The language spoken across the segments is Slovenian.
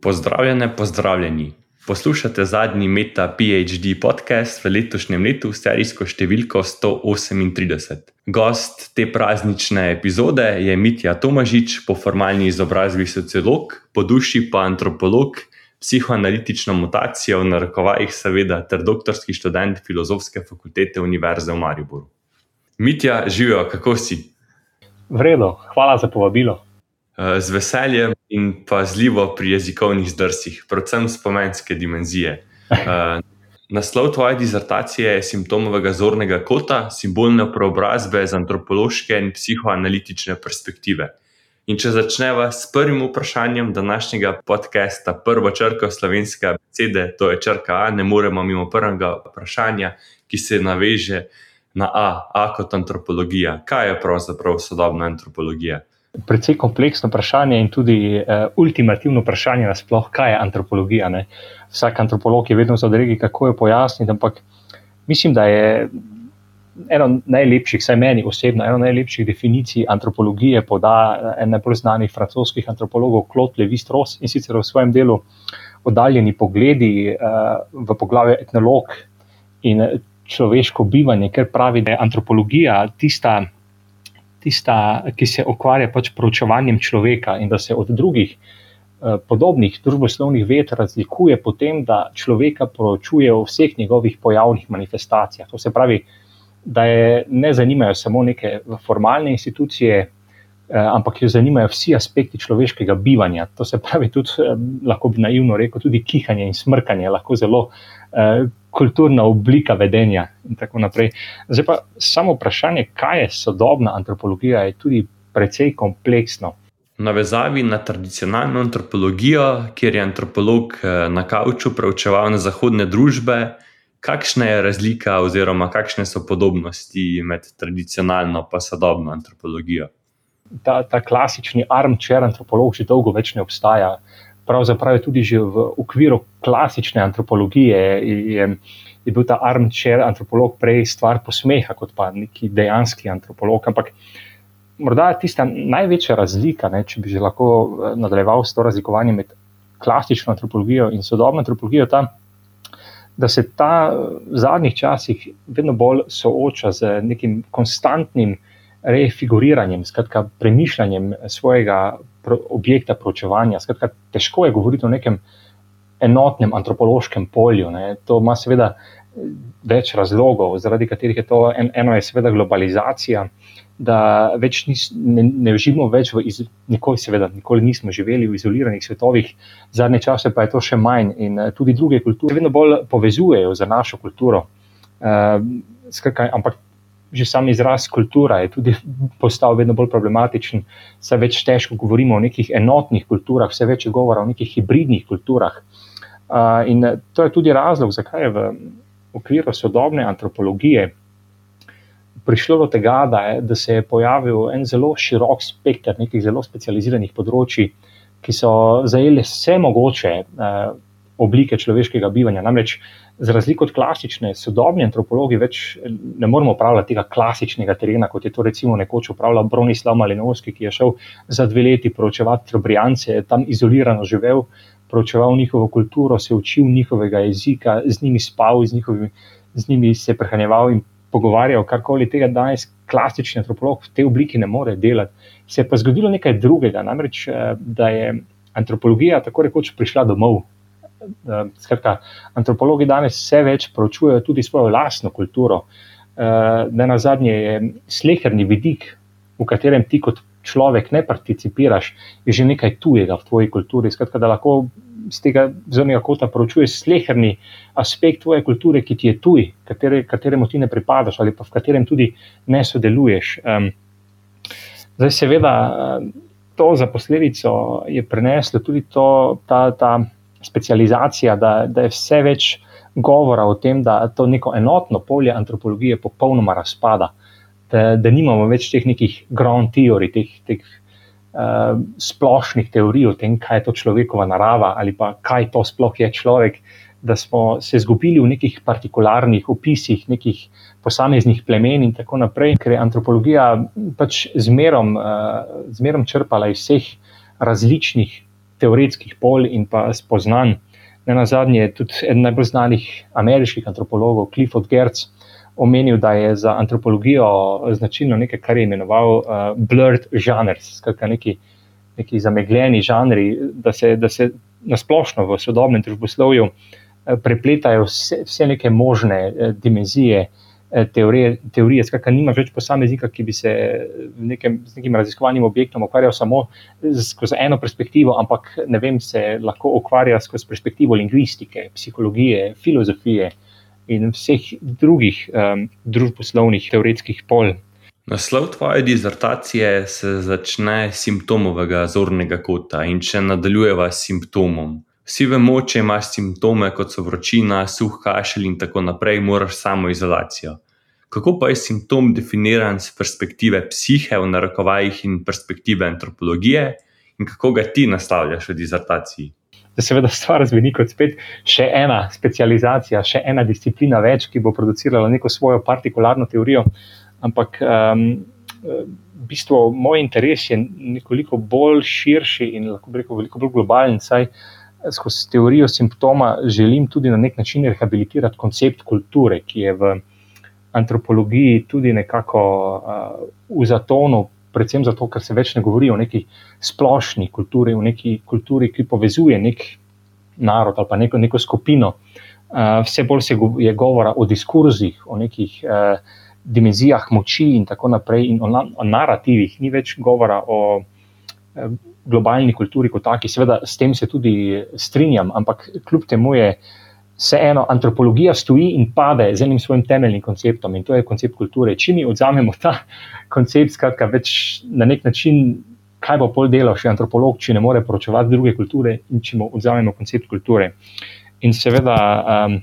Pozdravljene, pozdravljeni. Poslušate zadnji Meta PhD podcast v letošnjem letu, serijsko številko 138. Gost te praznične epizode je Mitja Tomažič, po formalni izobrazbi sociolog, po duši pa antropolog, psihoanalitično mutacijo v narekovajih, seveda, ter doktorski študent filozofske fakultete Univerze v Mariboru. Mitja, živijo, kako si? Vredo, hvala za povabilo. Eh, z veseljem in pazljivo pri jezikovnih zdrsih, predvsem spomenske dimenzije. Eh, naslov tvoje dizertacije je simptomovega zornega kota, simbolne preobrazbe z antropološke in psihoanalitične perspektive. In če začneva s prvim vprašanjem današnjega podcasta, prvo črko slovenske besede, to je črka A, ne moremo mimo prvega vprašanja, ki se naveže na A, A kot antropologija. Kaj je pravzaprav sodobna antropologija? Precej kompleksno vprašanje in tudi uh, ultimativno vprašanje, nasploh, kaj je antropologija. Ne? Vsak antropolog je vedno zadregi, kako jo pojasniti, ampak mislim, da je eno najlepših, vsaj meni osebno, eno najlepših definicij antropologije poda eh, en najbolj znanih francoskih antropologov, Claude Lévi-Strauss in sicer v svojem delu oddaljeni pogledi uh, v poglavju etnolog in človeško bivanje, ker pravi, da je antropologija tista tista, ki se ukvarja pač proučevanjem človeka in da se od drugih eh, podobnih družboslovnih ved razlikuje po tem, da človeka proučuje v vseh njegovih pojavnih manifestacijah. To se pravi, da je ne zanimajo samo neke formalne institucije. Eh, ampak jo zanimajo vsi aspekti človeškega bivanja. To se pravi, tudi, eh, lahko bi naivno rekel, tudi kihanje in smrkanje, lahko zelo kulturna oblika vedenja in tako naprej. Zdaj pa samo vprašanje, kaj je sodobna antropologija, je tudi precej kompleksno. Navezavi na tradicionalno antropologijo, kjer je antropolog eh, na kauču preučeval na zahodne družbe, kakšna je razlika, oziroma kakšne so podobnosti med tradicionalno in sodobno antropologijo? Ta, ta klasični armchair antropolog že dolgo več ne obstaja pravzaprav je tudi v okviru klasične antropologije, je, je bil ta armchair antropolog prej stvar posmeha, kot pa neki dejanski antropolog. Ampak morda je tista največja razlika, ne, če bi že lahko eh, nadaljeval s to razlikovanjem med klasično antropologijo in sodobno antropologijo, ta, da se ta v zadnjih časih vedno bolj sooča z nekim konstantnim. Refiguriranjem, skratka, premišljanjem svojega objekta proučevanja. Skratka, težko je govoriti o nekem enotnem antropološkem polju. Ne. To ima seveda več razlogov, zaradi katerih je to en, eno, je seveda globalizacija, da več nis, ne, ne živimo več v iz, nikoli, seveda, nikoli nismo živeli v izoliranih svetovih, zadnje čase pa je to še manj in tudi druge kulture vedno bolj povezujejo za našo kulturo. Uh, skratka, ampak že sam izraz kultura je tudi postal vedno bolj problematičen, vse več težko govorimo o nekih enotnih kulturah, vse več je govora o nekih hibridnih kulturah. In to je tudi razlog, zakaj je v okviru sodobne antropologije prišlo do tega, da, je, da se je pojavil en zelo širok spekter nekih zelo specializiranih področji, ki so zajeli vse mogoče oblike človeškega bivanja. Namreč, za razliko od klasične, sodobni antropologi več ne moremo upravljati tega klasičnega terena, kot je to recimo nekoč upravljal Bronislav Malinovski, ki je šel za dve leti proučevati Trobrijance, tam izolirano živel, proučeval njihovo kulturo, se učil njihovega jezika, z njimi spal, z, njihovimi, z njimi se prehranjeval in pogovarjal, karkoli tega danes klasični antropolog v tej obliki ne more delati. Se je pa zgodilo nekaj drugega, namreč, eh, da je antropologija tako rekoč prišla domov Skratka, antropologi danes vse več proučujejo tudi svojo lastno kulturo. Ne na zadnje je sleherni vidik, v katerem ti kot človek ne participiraš, je že nekaj tujega v tvoji kulturi. Skratka, da lahko z tega zornega kota proučuješ sleherni aspekt tvoje kulture, ki ti je tuj, katere, kateremu ti ne pripadaš ali pa v katerem tudi ne sodeluješ. Zdaj, seveda, to za posledico je preneslo tudi to, ta. ta specializacija, da, da je vse več govora o tem, da to neko enotno polje antropologije popolnoma razpada, da, da nimamo več teh nekih ground theory, teh, teh uh, splošnih teorij o tem, kaj je to človekova narava ali pa kaj to sploh je človek. Da smo se izgubili v nekih partikularnih opisih, nekih posameznih plemen, in tako naprej, ker je antropologija pač zmerom, uh, zmerom črpala iz vseh različnih teoretskih pol in pa spoznanj. Ne na zadnje je tudi eden najbolj znanih ameriških antropologov, Clifford Gertz, omenil, da je za antropologijo značilno nekaj, kar je imenoval uh, blurred genres, skratka neki, neki zamegljeni žanri, da se, da se nasplošno v sodobnem družboslovju uh, prepletajo vse, vse neke možne uh, dimenzije. Teorije, teorije skratka, nima več posameznika, ki bi se nekem, z nekim raziskovalnim objektom ukvarjal samo skozi eno perspektivo, ampak vem, se lahko ukvarja skozi perspektivo lingvistike, psihologije, filozofije, in vseh drugih um, družboslovnih teoretskih pol. Naslov tvoje dizertacije se začne s simptomovega zornega kota in če nadaljujeva s simptomom. Vsi vemo, če imaš simptome, kot so vročina, suh kašelj in tako naprej, moraš samo izolacijo. Kako pa je simptom definiran z perspektive psihe, v narekovajih in perspektive antropologije, in kako ga ti nastavljaš v dizertaciji? da seveda stvar zveni kot spet še ena specializacija, še ena disciplina več, ki bo producirala neko svojo partikularno teorijo. Ampak um, v bistvu moj interes je nekoliko bolj širši in lahko rekel, veliko bolj globalen. Saj skozi teorijo simptoma želim tudi na nek način rehabilitirati koncept kulture, ki je v antropologiji tudi nekako uh, v zatonu predvsem zato, ker se več ne govori o neki splošni kulturi, o neki kulturi, ki povezuje nek narod ali pa neko, neko skupino. Uh, vse bolj se je govora o diskurzih, o nekih uh, dimenzijah moči in tako naprej, in o, na, o narativih, ni več govora o uh, globalni kulturi kot taki. Seveda, s tem se tudi strinjam, ampak kljub temu je vseeno antropologija stoji in pade z enim svojim temeljnim konceptom in to je koncept kulture. Če mi odzamemo ta koncept, skratka, več na nek način, kaj bo pol delal še antropolog, če ne more poročevati druge kulture in če mu odzamemo koncept kulture. In seveda um,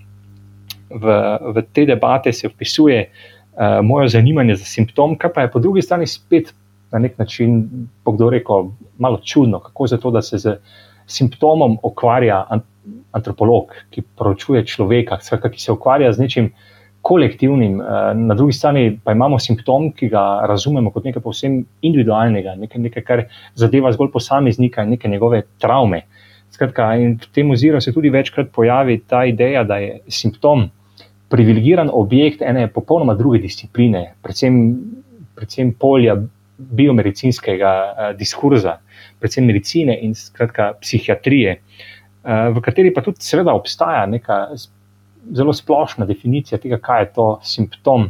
v, v te debate se vpisuje uh, moje zanimanje za simptom, kar pa je po drugi strani spet na nek način, po kdo rekel, malo čudno, kako zato, da se z simptomom ukvarja antropolog, ki poročuje človeka, skratka, ki se ukvarja z nečim kolektivnim, eh, na drugi strani pa imamo simptom, ki ga razumemo kot nekaj povsem individualnega, nekaj, nekaj kar zadeva zgolj posameznika in neke njegove travme. Skratka, in v tem oziru se tudi večkrat pojavi ta ideja, da je simptom privilegiran objekt ene popolnoma druge discipline, predvsem, predvsem polja biomedicinskega uh, diskurza, predvsem medicine in skratka psihiatrije. Uh, v kateri pa tudi, seveda, obstaja neka zelo splošna definicija tega, kaj je to simptom.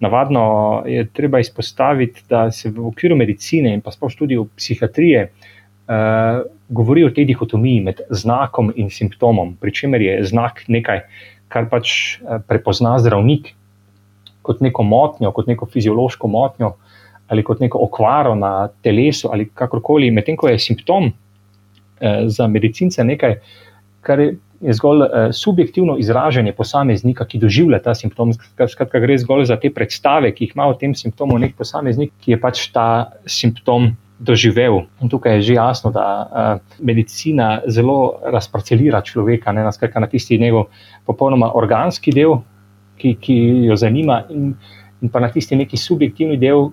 Navadno je treba izpostaviti, da se v okviru medicine in pa splošno tudi v psihiatriji uh, govori o tej dihotomiji med znakom in simptomom, pri čemer je znak nekaj, kar pač uh, prepozna zdravnik kot neko motnjo, kot neko fiziološko motnjo ali kot neko okvaro na telesu ali kakorkoli, medtem ko je simptom Eh, za medicince nekaj, kar je zgolj eh, subjektivno izražanje posameznika, ki doživlja ta simptom. Skratka, gre zgolj za te predstave, ki jih ima o tem simptomu nek posameznik, ki je pač ta simptom. Doživel. In tukaj je že jasno, da uh, medicina zelo razparcelira človeka, ne na tisti njegov popolnoma organski del, ki, ki jo zanima, in, in pa na tisti neki subjektivni del,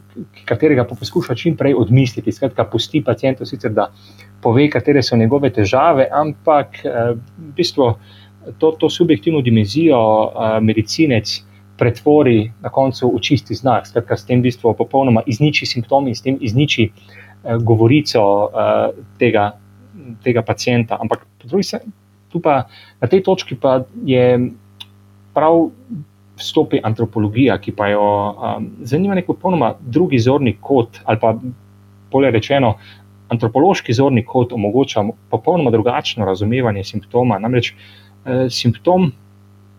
katerega pa poskuša čim prej odmisliti. Skratka, pusti pacijentu sicer, da pove, katere so njegove težave, ampak eh, v bistvu to, to subjektivno dimenzijo eh, medicinec pretvori na koncu v čisti znak. Skratka, s tem v bistvu popolnoma izniči simptomi in s tem izniči eh, govorico tega, tega pacijenta. Ampak pa, na tej točki pa je prav. Vstopi antropologija, ki pa jo um, zanima neko popolnoma drugi zorni kot, ali pa bolje rečeno, antropološki zorni kot omogoča popolnoma drugačno razumevanje simptoma. Namreč eh, simptom eh,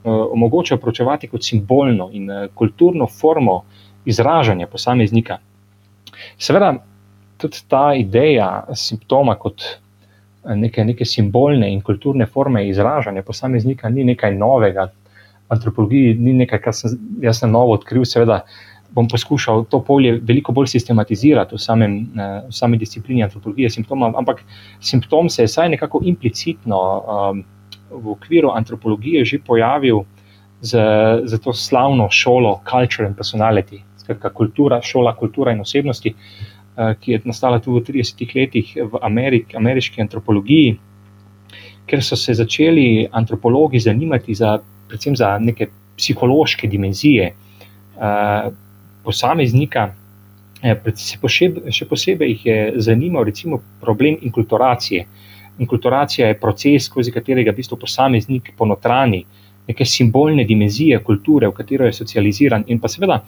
omogoča pročevati kot simbolno in eh, kulturno formo izražanja posameznika. Seveda, tudi ta ideja simptoma kot eh, neke, neke simbolne in kulturne forme izražanja posameznika ni nekaj novega. Antropologiji ni nekaj, kar sem jaz na novo odkril, seveda bom poskušal to polje veliko bolj sistematizirati v, samem, eh, v sami disciplini antropologije simptomov, ampak simptom se je vsaj nekako implicitno um, v okviru antropologije že pojavil z, z to slavno šolo Culture and Personality, skratka kultura, šola, kultura in osebnosti. ki je nastala tudi v 30-ih letih v Ameriki, ameriški antropologiji, ker so se začeli antropologi zanimati za, predvsem za neke psihološke dimenzije posameznika. Še posebej jih je zanimal recimo, problem inkulturacije. Inkulturacija je proces, skozi katerega v bistvu posameznik ponotrani neke simbolne dimenzije kulture, v katero je socializiran. In pa seveda,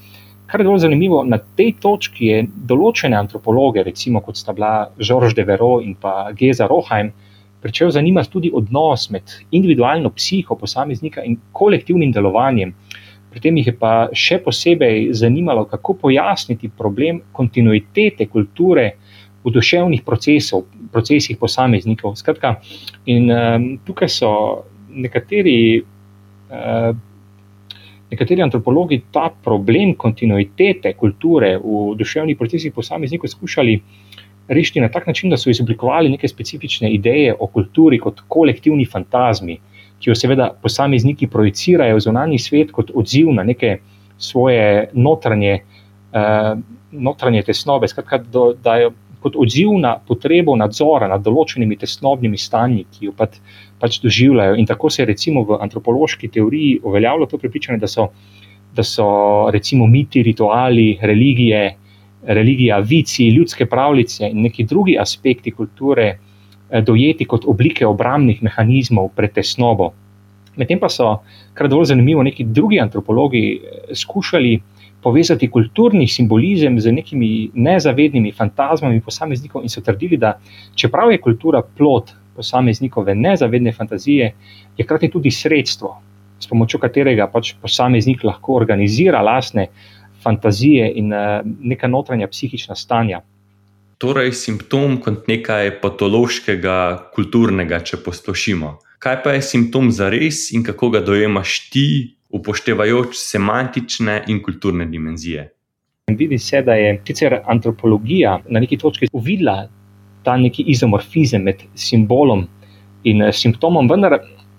kar je zelo zanimivo, na tej točki je določene antropologe, recimo kot sta bila Žorž de Vero in pa Geza Roheim, začel zanimati tudi odnos med individualno psiho posameznika in kolektivnim delovanjem. Pri tem jih je pa še posebej zanimalo, kako pojasniti problem kontinuitete kulture v duševnih procesov, procesih posameznikov. Skratka, in um, tukaj so nekateri, uh, nekateri antropologi ta problem kontinuitete kulture v duševnih procesih posameznikov skušali rešiti na tak način, da so izoblikovali neke specifične ideje o kulturi kot kolektivni fantazmi, ki jo seveda posamezniki projicirajo v zunanji svet kot odziv na neke svoje notranje. Uh, Notranje tesnobe, skratka, da jo kot odziv na potrebo nadzora nad določenimi tesnobnimi stanji, ki jo pač, pač doživljajo. In tako se je recimo v antropološki teoriji uveljavilo to prepričanje, da so, da so recimo miti, rituali, religije, religija, vici, ljudske pravljice in neki drugi aspekti kulture eh, dojeti kot oblike obrambnih mehanizmov pred tesnobo. Medtem pa so, kar dovolj zanimivo, neki drugi antropologi eh, skušali povezati kulturni simbolizem z nekimi nezavednimi fantazmami posameznikov in so trdili, da čeprav je kultura plot posameznikove nezavedne fantazije, je hkrati tudi sredstvo, s pomočjo katerega pač posameznik lahko organizira lastne fantazije in uh, neka notranja psihična stanja. Torej, simptom kot nekaj patološkega, kulturnega, če poslušamo. Kaj pa je simptom za res in kako ga dojemaš ti, upoštevajoč semantične in kulturne dimenzije. Vidi se, da je sicer antropologija na neki točki uvidela ta neki izomorfizem med simbolom in eh, simptomom, vendar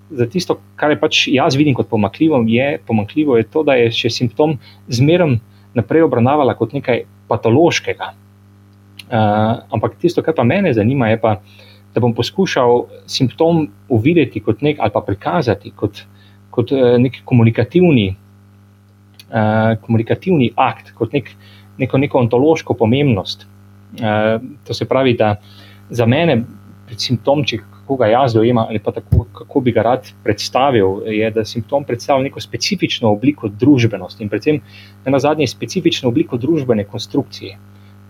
za tisto, kar je pač jaz vidim kot pomakljivo, je, pomakljivo je to, da je še simptom zmeraj naprej obravnavala kot nekaj patološkega. Uh, ampak tisto, kar pa mene zanima, je pa, da bom poskušal simptom uvideti kot nek ali pa prikazati kot kot uh, nek komunikativni, uh, komunikativni akt, kot nek, neko, neko ontološko pomembnost. Uh, to se pravi, da za mene, simptom, če kako ga jaz dojemam, ali pa tako, kako bi ga rad predstavil, je, da simptom predstavlja neko specifično obliko družbenosti in predvsem na zadnje specifično obliko družbene konstrukcije.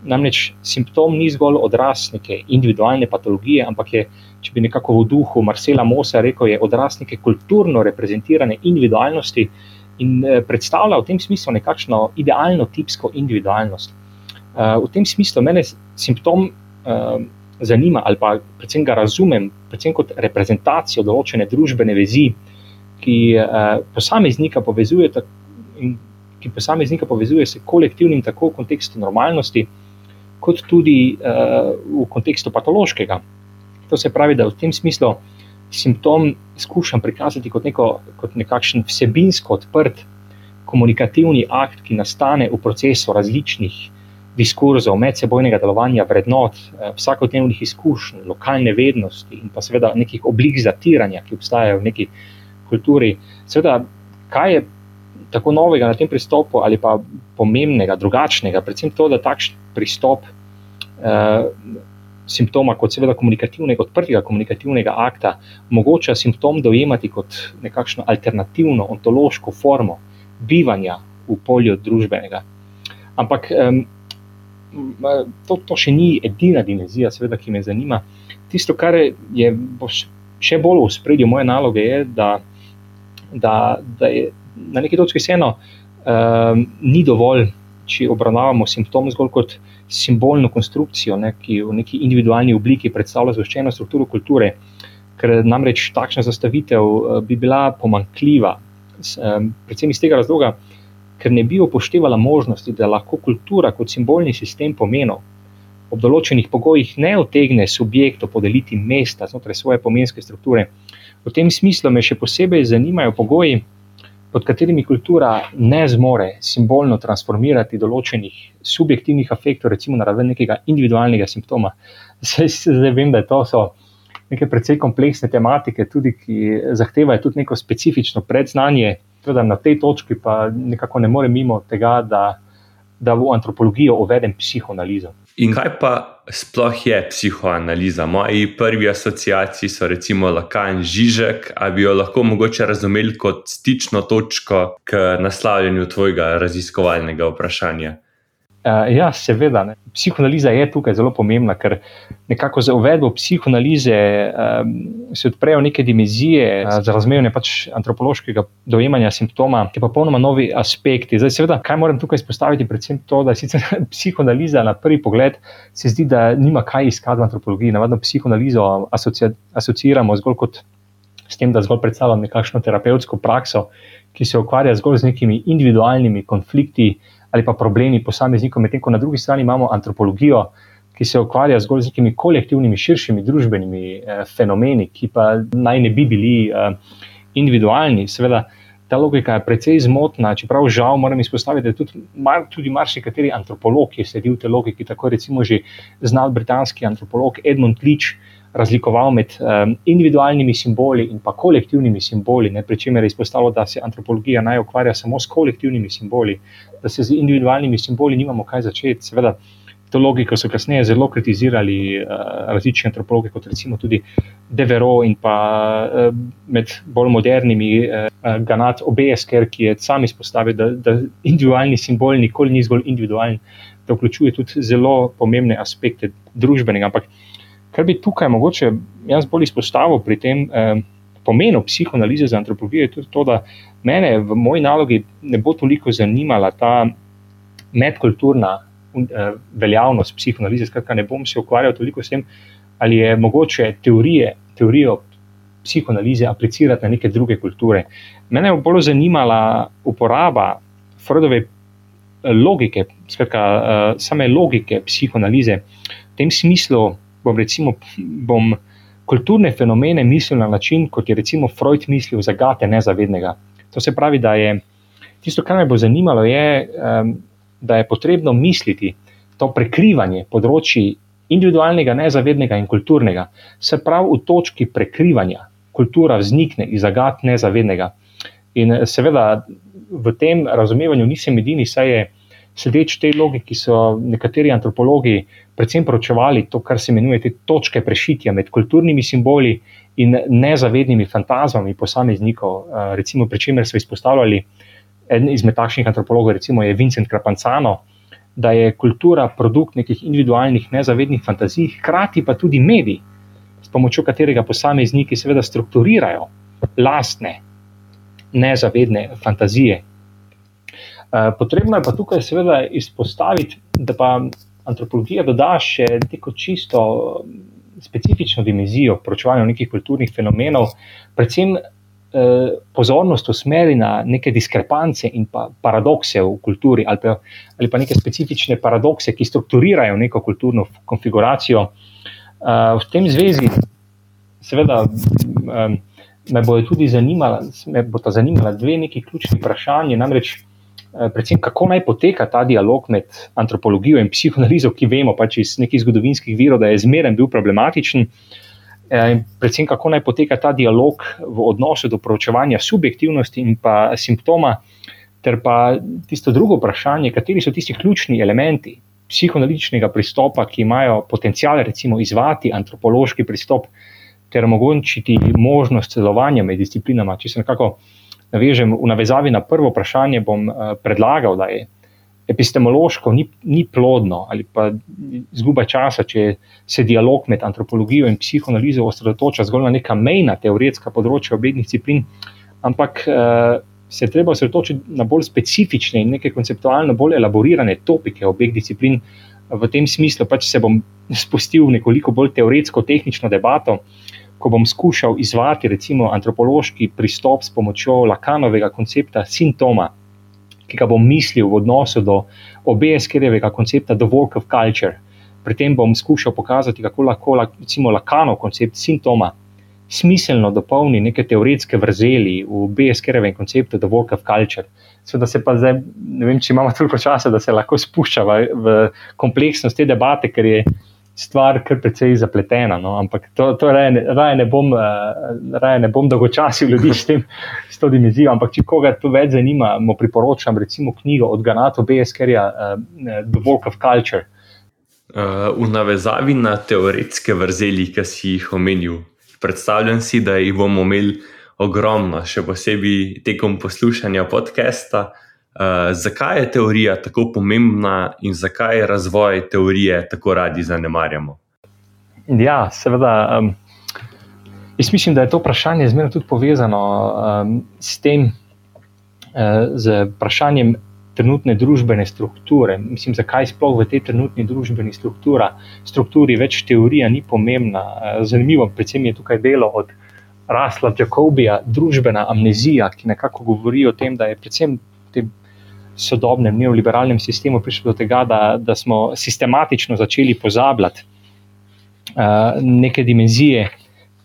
Namreč simptom ni zgolj odraz neke individualne patologije, ampak je, če bi nekako v duhu Marcela Mosa rekel, odraz neke kulturno reprezentirane individualnosti in eh, predstavlja v tem smislu nekakšno idealno tipsko individualnost. Eh, v tem smislu mene simptom eh, zanima ali pa predvsem ga razumem, predvsem kot reprezentacijo določene družbene vezi, ki posameznika povezuje. Ki posameznika povezuje s kolektivnim, tako v kontekstu normalnosti, kot tudi uh, v kontekstu patološkega. To se pravi, da v tem smislu simptom skušam prikazati kot, neko, kot nekakšen vsebinsko odprt komunikativni akt, ki nastane v procesu različnih diskurzov, medsebojnega delovanja, vrednot, uh, vsakodnevnih izkušenj, lokalne vednosti in pa seveda nekih oblik zatiranja, ki obstajajo v neki kulturi. Seveda, kaj je tako novega na tem pristopu ali pa pomembnega, drugačnega, predvsem to, da takšen pristop eh, simptoma, kot seveda komunikativnega, odprtega komunikativnega akta, omogoča simptom dojemati kot nekakšno alternativno, ontološko formo bivanja v polju družbenega. Ampak eh, to, to še ni edina dimenzija, seveda, ki me zanima. Tisto, kar je še bolj v spredju moje naloge, je, da, da, da je na neki točki vseeno uh, ni dovolj, če obravnavamo simptom zgolj kot simbolno konstrukcijo, ne, ki v neki individualni obliki predstavlja zgoščeno strukturo kulture, ker namreč takšna zastavitev uh, bi bila pomankljiva. Um, predvsem iz tega razloga, ker ne bi upoštevala možnosti, da lahko kultura kot simbolni sistem pomenov ob določenih pogojih ne otegne subjektu podeliti mesta znotraj svoje pomenske strukture. V tem smislu me še posebej zanimajo pogoji, pod katerimi kultura ne zmore simbolno transformirati določenih subjektivnih afektov, recimo na raven nekega individualnega simptoma. Zdaj, zdaj vem, da to so neke precej kompleksne tematike, tudi ki zahtevajo tudi neko specifično predznanje. Teda na tej točki pa nekako ne morem mimo tega, da, da v antropologijo uvedem psihoanalizo. In kaj pa sploh je psihoanaliza? Moji prvi asociaciji so recimo Lakan Žižek, ali bi jo lahko mogoče razumeli kot stično točko k naslavljanju tvojega raziskovalnega vprašanja? Uh, ja, seveda. Ne. Psihoanaliza je tukaj zelo pomembna, ker nekako za uvedbo psihoanalize um, se odprejo neke dimenzije uh, za razumevanje pač antropološkega dojemanja simptoma, ki pa popolnoma novi aspekti. Zdaj, seveda, kaj moram tukaj izpostaviti, predvsem to, da sicer psihoanaliza na prvi pogled se zdi, da nima kaj iskati v antropologiji. Navadno psihoanalizo asocia asociiramo zgolj kot s tem, da zgolj predstavljamo nekakšno terapevtsko prakso, ki se ukvarja zgolj z nekimi individualnimi konflikti ali pa problemi posameznikov, medtem ko na drugi strani imamo antropologijo, ki se ukvarja zgolj z nekimi kolektivnimi, širšimi družbenimi eh, fenomeni, ki pa naj ne bi bili eh, individualni. Seveda, ta logika je precej zmotna, čeprav žal moram izpostaviti, da tudi, mar, tudi marsikateri antropolog, je sledil te logiki, tako recimo že znal britanski antropolog Edmund Leach razlikoval med um, individualnimi simboli in pa kolektivnimi simboli, ne, pri čemer je izpostavilo, da se antropologija naj ukvarja samo s kolektivnimi simboli, da se z individualnimi simboli nimamo kaj začeti. Seveda, to logiko so kasneje zelo kritizirali uh, različni antropologi, kot recimo tudi Devero in pa uh, med bolj modernimi uh, Ganat Obejesker, ki je sam izpostavil, da, da individualni simbol nikoli ni zgolj individualen, da vključuje tudi zelo pomembne aspekte družbenega. Ampak Kar bi tukaj mogoče jaz bolj izpostavil pri tem eh, pomenu psihoanalize za antropologijo, je tudi to, da mene v moji nalogi ne bo toliko zanimala ta medkulturna eh, veljavnost psihoanalize. Skratka, ne bom se ukvarjal toliko s tem, ali je mogoče teorije, teorijo psihoanalize aplicirati na neke druge kulture. Mene je bolj zanimala uporaba Freudove eh, logike, skratka, uh, same logike psihoanalize v tem smislu bom, recimo, bom kulturne fenomene mislil na način, kot je recimo Freud mislil za gate nezavednega. To se pravi, da je tisto, kar me bo zanimalo, je, um, da je potrebno misliti to prekrivanje področji individualnega, nezavednega in kulturnega. Se pravi, v točki prekrivanja kultura vznikne iz zagat nezavednega. In seveda v tem razumevanju nisem edini, saj je sledeč tej logiki, so nekateri antropologi predvsem proučevali to, kar se imenuje te točke prešitja med kulturnimi simboli in nezavednimi fantazmami posameznikov. Eh, recimo, pri čemer so izpostavljali eden izmed takšnih antropologov, recimo je Vincent Krapancano, da je kultura produkt nekih individualnih nezavednih fantazij, hkrati pa tudi medij, s pomočjo katerega posamezniki seveda strukturirajo lastne nezavedne fantazije Eh, potrebno je pa tukaj seveda izpostaviti, da pa antropologija doda še neko čisto specifično dimenzijo poročevanja nekih kulturnih fenomenov, predvsem eh, pozornost usmeri na neke diskrepance in pa paradokse v kulturi ali pa, ali pa neke specifične paradokse, ki strukturirajo neko kulturno konfiguracijo. Eh, v tem zvezi, seveda, me bodo tudi zanimala, me bo ta zanimala dve neki ključni vprašanje, namreč Eh, predvsem kako naj poteka ta dialog med antropologijo in psihoanalizo, ki vemo pač iz nekih zgodovinskih virov, da je zmeren bil problematičen. Eh, in predvsem kako naj poteka ta dialog v odnosu do proučevanja subjektivnosti in pa simptoma, ter pa tisto drugo vprašanje, kateri so tisti ključni elementi psihoanalitičnega pristopa, ki imajo potencial, recimo, izvati antropološki pristop ter omogočiti možnost celovanja med disciplinama. Če se nekako navežem v navezavi na prvo vprašanje, bom uh, predlagal, da je epistemološko ni, ni plodno ali pa izguba časa, če se dialog med antropologijo in psihoanalizo osredotoča zgolj na neka mejna teoretska področja obeh disciplin, ampak uh, se je treba osredotočiti na bolj specifične in neke konceptualno bolj elaborirane topike obeh disciplin. V tem smislu pač se bom spustil v nekoliko bolj teoretsko-tehnično debato, uh, ko bom skušal izvati recimo antropološki pristop s pomočjo Lakanovega koncepta simptoma, ki ga bom mislil v odnosu do obeskerjevega koncepta The Work of Culture. Pri tem bom skušal pokazati, kako lahko recimo Lakanov koncept simptoma smiselno dopolni neke teoretske vrzeli v BSK-revem konceptu The Work of Culture. Sveda se pa zdaj, ne vem, če imamo toliko časa, da se lahko spušča v, kompleksnost te debate, ker je stvar kar precej zapletena. No? Ampak to, to raje, raje, ne bom, raje ne bom dolgočasil ljudi s, tem, s to dimenzijo. Ampak če koga to več zanima, mu priporočam recimo knjigo od Ganato BSK-ja The Work of Culture. Uh, v navezavi na teoretske vrzeli, ki si jih omenil, predstavljam si, da jih bomo imeli ogromno, še posebej tekom poslušanja podcasta. Uh, zakaj je teorija tako pomembna in zakaj razvoj teorije tako radi zanemarjamo? Ja, seveda. Um, jaz mislim, da je to vprašanje zmerno tudi povezano um, s tem, uh, z vprašanjem trenutne družbene strukture. Mislim, zakaj sploh v tej trenutni družbeni strukturi več teorija ni pomembna. Eh, zanimivo, predvsem je tukaj delo od Rasla Jacobija, družbena amnezija, ki nekako govori o tem, da je predvsem v tem sodobnem neoliberalnem sistemu prišlo do tega, da, da smo sistematično začeli pozabljati uh, neke dimenzije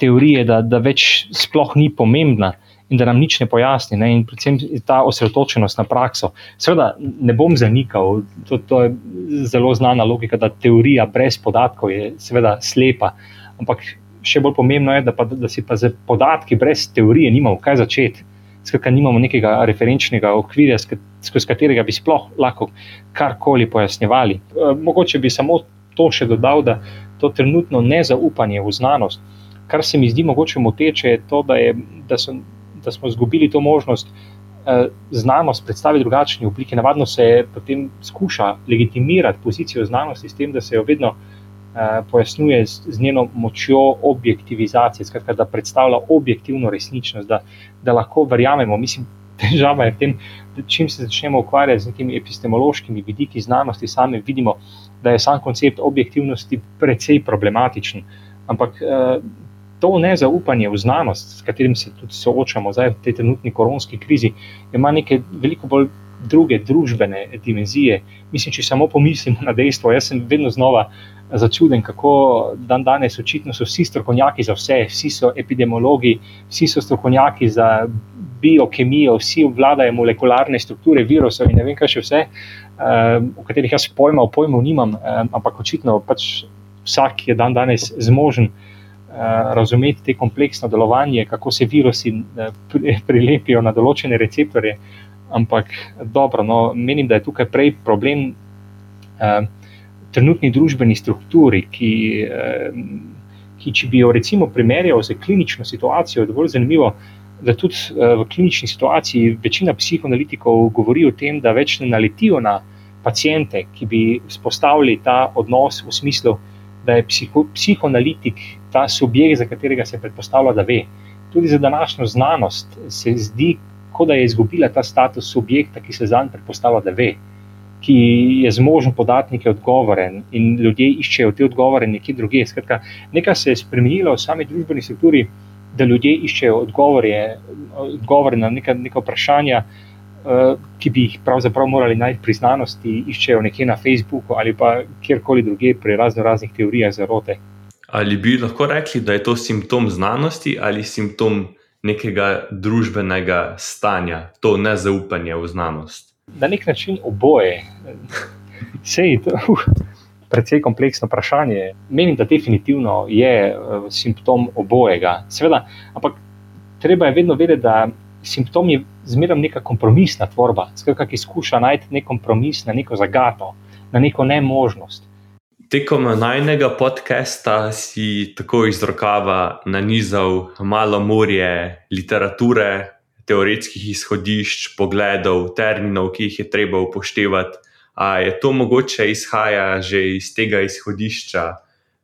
teorije, da, da več sploh ni pomembna in da nam nič ne pojasni, ne? in predvsem ta osredotočenost na prakso. Seveda ne bom zanikal, to, to je zelo znana logika, da teorija brez podatkov je seveda slepa. Ampak še bolj pomembno je, da, pa, da si pa z podatki brez teorije nimamo kaj začeti. Skratka, nimamo nekega referenčnega okvirja, skozi katerega bi sploh lahko karkoli pojasnjevali. E, mogoče bi samo to še dodal, da to trenutno nezaupanje v znanost, kar se mi zdi mogoče moteče, je to, da, je, da so da smo izgubili to možnost eh, znanost predstaviti v drugačni obliki. Navadno se potem skuša legitimirati pozicijo znanosti s tem, da se jo vedno eh, pojasnjuje z, z njeno močjo objektivizacije, skratka, da predstavlja objektivno resničnost, da, da lahko verjamemo. Mislim, težava je v tem, da čim se začnemo ukvarjati z nekimi epistemološkimi vidiki znanosti, sami vidimo, da je sam koncept objektivnosti precej problematičen. Ampak eh, to nezaupanje v znanost, s katerim se tudi soočamo zdaj v tej trenutni koronski krizi, ima neke veliko bolj druge družbene dimenzije. Mislim, če samo pomislimo na dejstvo, jaz sem vedno znova začuden, kako dan danes očitno so vsi strokovnjaki za vse, vsi so epidemiologi, vsi so strokovnjaki za biokemijo, vsi obvladajo molekularne strukture virusov in ne vem, kaj še vse, o katerih jaz pojma, o pojmu nimam, um, ampak očitno pač vsak je dan danes zmožen. Eh, razumeti te kompleksno delovanje, kako se virusi eh, prilepijo na določene receptorje. Ampak dobro, no, menim, da je tukaj prej problem eh, trenutni družbeni strukturi, ki, eh, ki če bi jo recimo primerjal z klinično situacijo, je dovolj zanimivo. Da tudi eh, v klinični situaciji večina psihoanalitikov govori o tem, da več ne naletijo na pacijente, ki bi spostavili ta odnos v smislu, da je psiho, psihoanalitik ta subjekt, za katerega se predpostavlja, da ve. Tudi za današnjo znanost se zdi, kot da je izgubila ta status subjekta, ki se za njim predpostavlja, da ve, ki je zmožen podati neke odgovore in ljudje iščejo te odgovore nekje drugje. Skratka, nekaj se je spremenilo v sami družbeni strukturi, da ljudje iščejo odgovore, odgovore na neka, neka vprašanja. Uh, ki bi jih pravzaprav morali najti pri znanosti, iščejo nekje na Facebooku ali pa kjerkoli drugje pri razno raznih teorijah zarote. Ali bi lahko rekli, da je to simptom znanosti ali simptom nekega družbenega stanja, to nezaupanje v znanost? Na nek način oboje. Sej, to je uh, precej kompleksno vprašanje. Menim, da definitivno je uh, simptom obojega. Seveda, ampak treba je vedno vedeti, da simptom je zmeraj neka kompromisna tvorba, ki skuša najti nek kompromis na neko zagato, na neko nemožnost. Tekom najnega podcasta si tako iz rokava nanizal malo morje literature, teoretskih izhodišč, pogledov, terminov, ki jih je treba upoštevati. A je to mogoče izhaja že iz tega izhodišča,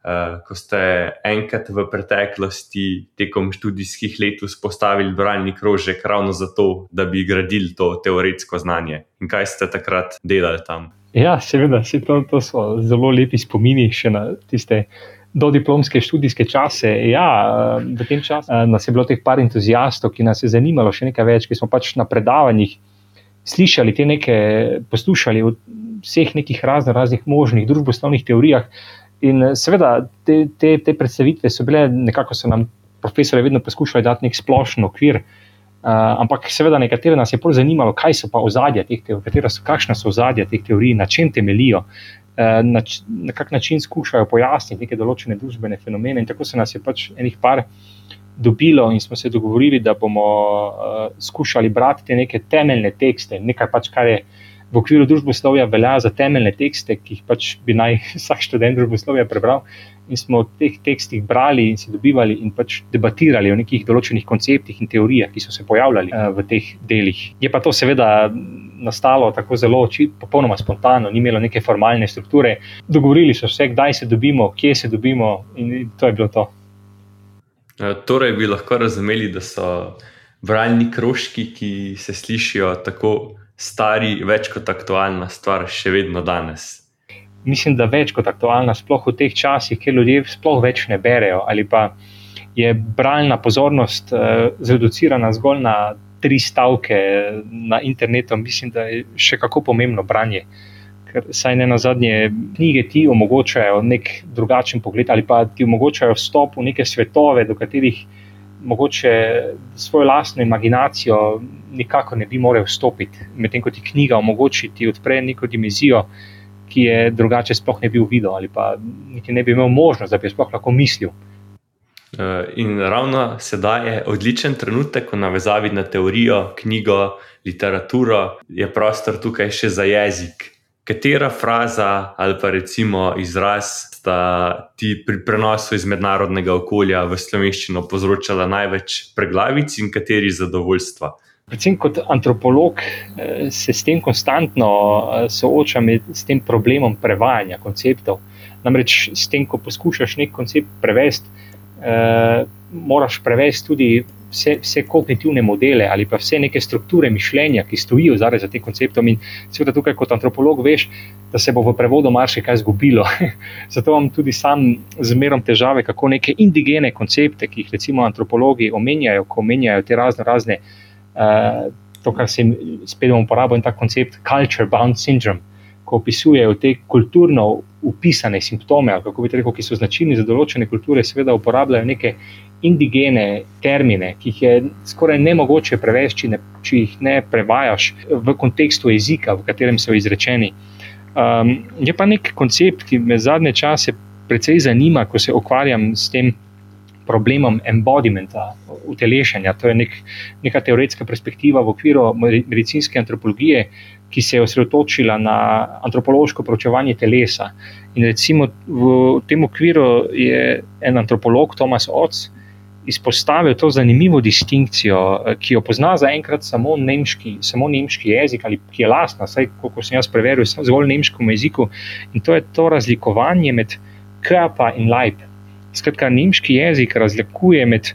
uh, ko ste enkrat v preteklosti, tekom študijskih let, vzpostavili bralni krožek ravno zato, da bi gradili to teoretsko znanje? In kaj ste takrat delali tam? Ja, seveda, to, to so zelo lepi spomini še na tiste dodiplomske študijske čase. Ja, v tem času eh, nas je bilo teh par entuzijastov, ki nas je zanimalo še nekaj več, ki smo pač na predavanjih slišali te neke, poslušali o vseh nekih razno raznih možnih družboslovnih teorijah. In seveda te, te, te predstavitve so bile nekako so nam profesori vedno poskušali dati nek splošen okvir. Uh, ampak, seveda, nekatere nas je bolj zanimalo, kaj so pa ozadja teh teorij, so, kakšna so ozadja teh teorij, na čem temeljijo, uh, na, na kak način skušajo pojasniti neke določene družbene fenomene. In tako se nas je pač enih par dobilo in smo se dogovorili, da bomo uh, skušali brati te neke temeljne tekste, nekaj pač, kar je v okviru družboslovja velja za temeljne tekste, ki jih pač bi naj vsak študent družboslovja prebral. In smo v teh tekstih brali in se dobivali in pač debatirali o nekih določenih konceptih in teorijah, ki so se pojavljali uh, v teh delih. Je pa to seveda nastalo tako zelo, či, popolnoma spontano, ni imelo neke formalne strukture. Dogovorili so se, kdaj se dobimo, kje se dobimo, in to je bilo to. Eh, torej, bi lahko razumeli, da so bralni krožki, ki se slišijo tako stari, več kot aktualna stvar, še vedno danes. Mislim, da več kot aktualna, sploh v teh časih, kjer ljudje sploh več ne berejo, ali pa je bralna pozornost uh, zreducirana zgolj na tri stavke na internetu. Mislim, da je še kako pomembno branje. Ker saj ne na zadnje knjige ti omogočajo nek drugačen pogled ali pa ti omogočajo vstop v neke svetove, do katerih mogoče svojo lastno imaginacijo nikako ne bi mogel vstopiti. Medtem ko ti knjiga omogoča, ti odpre neko dimenzijo, ki je drugače sploh ne bi videl ali pa niti ne bi imel možnost, da bi sploh lahko mislil. Eh, in ravno sedaj je odličen trenutek, ko navezavi na teorijo, knjigo, literaturo, je prostor tukaj še za jezik katera fraza ali pa recimo izraz sta ti pri prenosu iz mednarodnega okolja v slovenščino povzročala največ preglavic in kateri zadovoljstva? Predvsem kot antropolog eh, se s tem konstantno eh, soočam s tem problemom prevajanja konceptov. Namreč, s tem, ko poskušaš nek koncept prevesti, eh, moraš prevesti tudi vse, vse kognitivne modele ali pa vse neke strukture mišljenja, ki stojijo za tem konceptom. In seveda tukaj, kot antropolog, veš, da se bo v prevodu marsikaj zgubilo. Zato imam tudi sam zmerom težave, kako neke indigene koncepte, ki jih recimo antropologi omenjajo, ko omenjajo te razno razne. Uh, To, kar se jim spet uporablja, je ta koncept culture bound syndrome, ko opisujejo te kulturno upisane simptome, kako bi rekel, ki so značilni za določene kulture, seveda uporabljajo neke indigene termine, ki jih je skoraj nemogoče prevesti, če jih ne prevajaš v kontekstu jezika, v katerem so izrečeni. Um, je pa nek koncept, ki me zadnje čase precej zanima, ko se ukvarjam s tem problemom embodimenta, utelešanja. To je nek, neka teoretska perspektiva v okviru medicinske antropologije, ki se je osredotočila na antropološko proučevanje telesa. In recimo v tem okviru je en antropolog, Thomas Otz, izpostavil to zanimivo distinkcijo, eh, ki jo pozna zaenkrat samo nemški, samo nemški jezik, ali ki je lastna, vsaj kot sem jaz preveril, zgolj nemškemu jeziku. In to je to razlikovanje med krapa in lajp. Skratka, nemški jezik razlikuje med,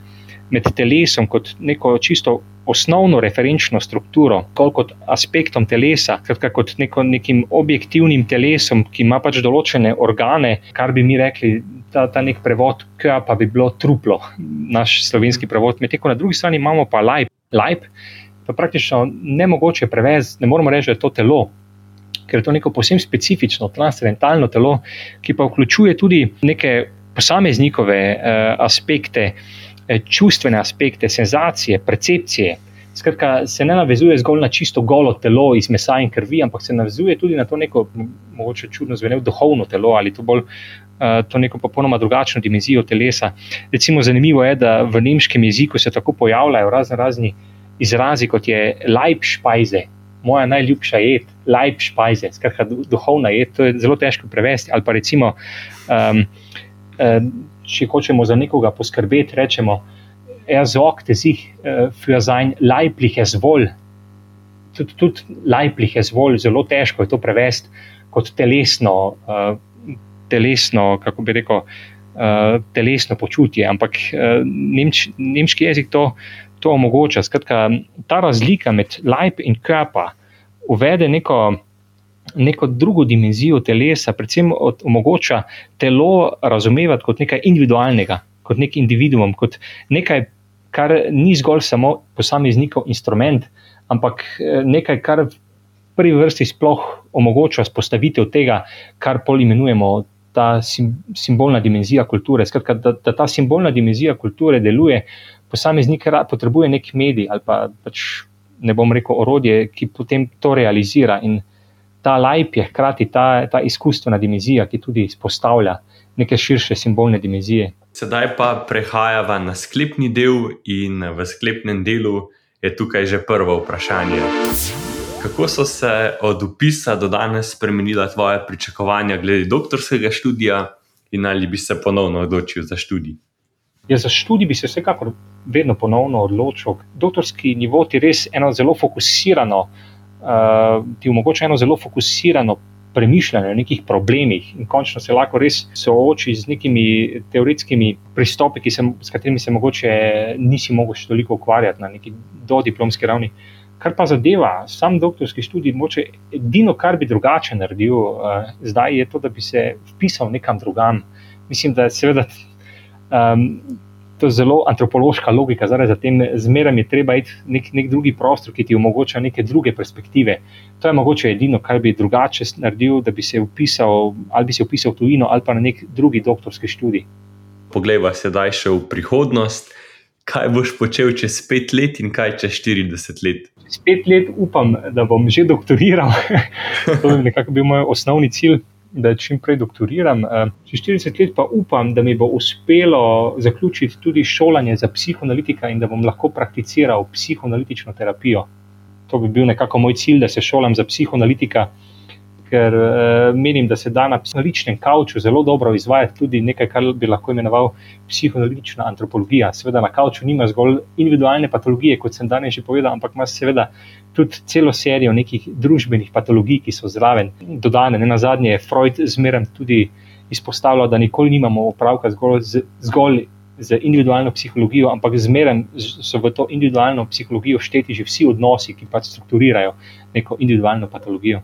med telesom kot neko čisto osnovno referenčno strukturo, kot aspektom telesa, skratka, kot neko, nekim objektivnim telesom, ki ima pač določene organe, kar bi mi rekli, ta, ta nek prevod, ki pa bi bilo truplo, naš slovenski prevod. Medtem ko na drugi strani imamo pa lajp, lajp pa praktično ne mogoče prevesti, ne moremo reči, da je to telo. Ker je to neko posebno specifično, transcendentalno telo, ki pa vključuje tudi neke posameznikove eh, aspekte, Eh, čustvene aspekte, senzacije, percepcije. Skratka, se ne navezuje zgolj na čisto golo telo iz mesa in krvi, ampak se navezuje tudi na to neko, mogoče čudno zvenelo, duhovno telo ali to bolj. Eh, to neko popolnoma drugačno dimenzijo telesa. Recimo, zanimivo je, da v nemškem jeziku se tako pojavljajo razno razni izrazi, kot je Leibspajze, moja najljubša jed, Leibspajze, skratka, duhovna jed. To je zelo težko prevesti. Ali pa recimo, um, um, če hočemo za nekoga poskrbeti, rečemo, sorgte sich uh, für sein leibliches Wohl. Tudi tud leibliches Wohl, zelo težko je to prevesti kot telesno, uh, telesno kako bi rekel, uh, telesno počutje, ampak uh, nemč, nemški jezik to, to omogoča. Skratka, ta razlika med leib in krpa uvede neko neko drugo dimenzijo telesa, predvsem omogoča telo razumevati kot nekaj individualnega, kot nek individuum, kot nekaj, kar ni zgolj samo posameznikov instrument, ampak eh, nekaj, kar prvi vrsti sploh omogoča spostavitev tega, kar pol imenujemo ta sim, simbolna dimenzija kulture. Skratka, da, da ta simbolna dimenzija kulture deluje, posameznik potrebuje nek medij ali pa pač ne bom rekel orodje, ki potem to realizira. In ta lajp je hkrati ta, ta izkustvena dimenzija, ki tudi izpostavlja neke širše simbolne dimenzije. Sedaj pa prehajamo na sklepni del, in v sklepnem delu je tukaj že prvo vprašanje. Kako so se od upisa do danes spremenila tvoja pričakovanja glede doktorskega študija, in ali bi se ponovno odločil za študij? Ja, za študij bi se vsekakor vedno ponovno odločil. Doktorski nivo ti res eno zelo fokusirano, uh, ti omogoča eno zelo fokusirano premišljanje o nekih problemih in končno se lahko res sooči z nekimi teoretskimi pristopi, se, s katerimi se mogoče nisi mogel še toliko ukvarjati na neki dodiplomski ravni. Kar pa zadeva sam doktorski študij, moče edino, kar bi drugače naredil, uh, zdaj je to, da bi se vpisal nekam drugam. Mislim, da je seveda um, to zelo antropološka logika, zdaj za tem zmeraj je treba iti nek, nek drugi prostor, ki ti omogoča neke druge perspektive. To je mogoče edino, kar bi drugače naredil, da bi se vpisal ali bi se vpisal v tujino ali pa na nek drugi doktorski študij. Poglejva sedaj še v prihodnost. Kaj boš počel čez pet let in kaj čez 40 let? Čez pet let upam, da bom že doktoriral. to je nekako bil moj osnovni cilj da čim prej doktoriram. Eh, čez 40 let pa upam, da mi bo uspelo zaključiti tudi šolanje za psihoanalitika in da bom lahko prakticiral psihoanalitično terapijo. To bi bil nekako moj cilj, da se šolam za psihoanalitika ker uh, menim, da se da na psihoanalitičnem kavču zelo dobro izvajati tudi nekaj, kar bi lahko imenoval psihoanalitična antropologija. Seveda na kavču nima zgolj individualne patologije, kot sem danes že povedal, ampak ima seveda tudi celo serijo nekih družbenih patologij, ki so zraven dodane. Ne na zadnje je Freud zmeraj tudi izpostavljal, da nikoli nimamo opravka zgolj z. Zgolj Z individualno psihologijo, ampak zmeraj so v to individualno psihologijo šteti že vsi odnosi, ki pač strukturirajo neko individualno patologijo.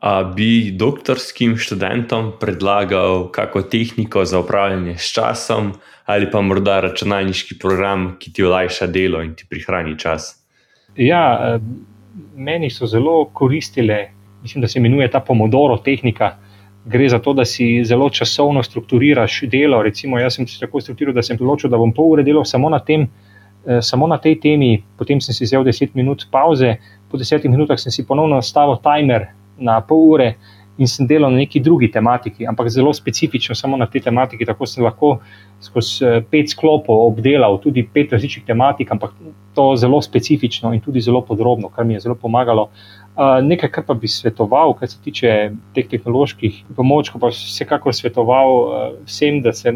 A bi doktorskim študentom predlagal kako tehniko za upravljanje s časom, ali pa morda računalniški program, ki ti olajša delo in ti prihrani čas? Ja, eh, meni so zelo koristile, mislim, da se imenuje ta Pomodoro tehnika. Gre za to, da si zelo časovno strukturiraš delo. Recimo, jaz sem se tako strukturiral, da sem odločil, da bom pol ure delal samo na, tem, eh, samo na tej temi, potem sem si vzel 10 minut pauze, po 10 minutah sem si ponovno nastavil timer na pol ure in sem delal na neki drugi tematiki, ampak zelo specifično, samo na tej tematiki. Tako sem lahko skozi eh, pet sklopov obdelal tudi pet različnih tematik, ampak to zelo specifično in tudi zelo podrobno, kar mi je zelo pomagalo. Uh, nekaj, kar pa bi svetoval, kar se tiče teh tehnoloških pomočkov, pa vsekakor svetoval uh, vsem, da se,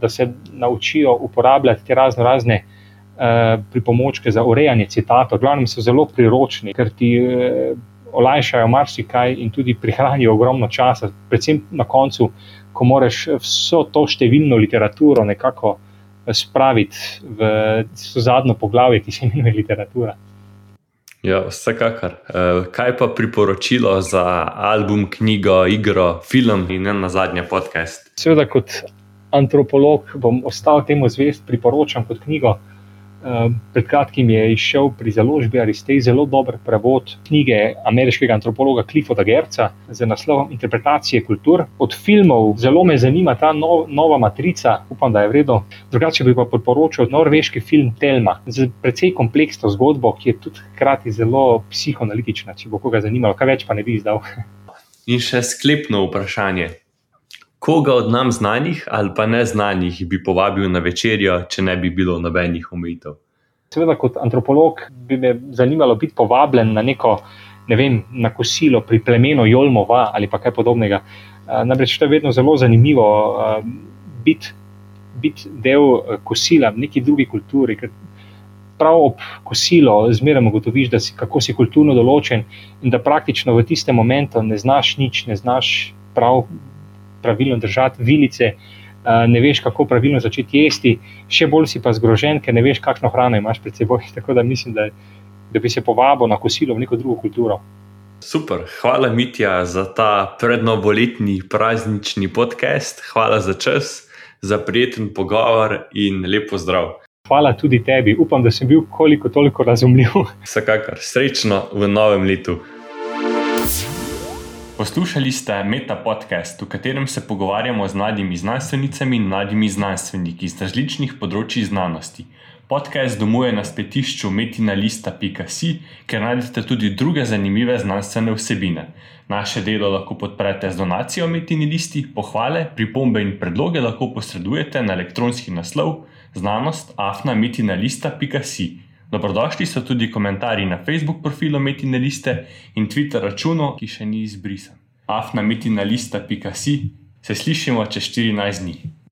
da se naučijo uporabljati te razno razne uh, pripomočke za urejanje citatov. Glavno so zelo priročni, ker ti. Olajšajo marsikaj in tudi prihranijo ogromno časa, predvsem na koncu, ko moraš vso to številno literaturo nekako eh, spraviti v zadnjo poglavje, ki se imenuje literatura. Ja, vsekakor. Eh, kaj pa priporočilo za album, knjigo, igro, film in na zadnje podcast? Seveda, kot antropolog bom ostal temu zvest, priporočam kot knjigo. Ehm, pred kratkim je izšel pri založbi Aristej zelo dober prevod knjige ameriškega antropologa Clifforda Gerca z naslovom Interpretacije kultur. Od filmov zelo me zanima ta nov, nova matrica, upam, da je vredno. Drugače bi pa priporočil norveški film Telma z precej kompleksno zgodbo, ki je tudi hkrati zelo psihoanalitična, če bo koga zanimalo, kaj več pa ne bi izdal. In še sklepno vprašanje koga od nam znanih ali pa neznanih bi povabil na večerjo, če ne bi bilo nobenih omejitev? Seveda, kot antropolog bi me zanimalo biti povabljen na neko ne vem, na kosilo pri plemenu Jolmova ali kaj podobnega. Namreč to je vedno zelo zanimivo biti bit del kosila v neki drugi kulturi. Prav ob kosilu zmeraj ugotoviš, si, kako si kulturno določen, in da praktično v tistem momentu ne znaš nič, ne znaš prav pravilno držati vilice, ne veš, kako pravilno začeti jesti, še bolj si pa zgrožen, ker ne veš, kakšno hrano imaš pred seboj. Tako da mislim, da, da bi se povabil na kosilo v neko drugo kulturo. Super, hvala Mitja za ta prednovoletni praznični podcast, hvala za čas, za prijeten pogovor in lepo zdrav. Hvala tudi tebi, upam, da sem bil koliko toliko razumljiv. Vsekakor, srečno v novem letu. Poslušali ste Meta podcast, v katerem se pogovarjamo z mladimi znanstvenicami in mladimi znanstveniki iz različnih področji znanosti. Podcast domuje na spletišču metinalista.si, kjer najdete tudi druge zanimive znanstvene vsebine. Naše delo lahko podprete z donacijo Metini listi, pohvale, pripombe in predloge lahko posredujete na elektronski naslov znanost.afnametinalista.si. Dobrodošli so tudi komentarji na Facebook profilu Metine liste in Twitter računu, ki še ni izbrisan. afnametinalista.si se slišimo čez 14 dni.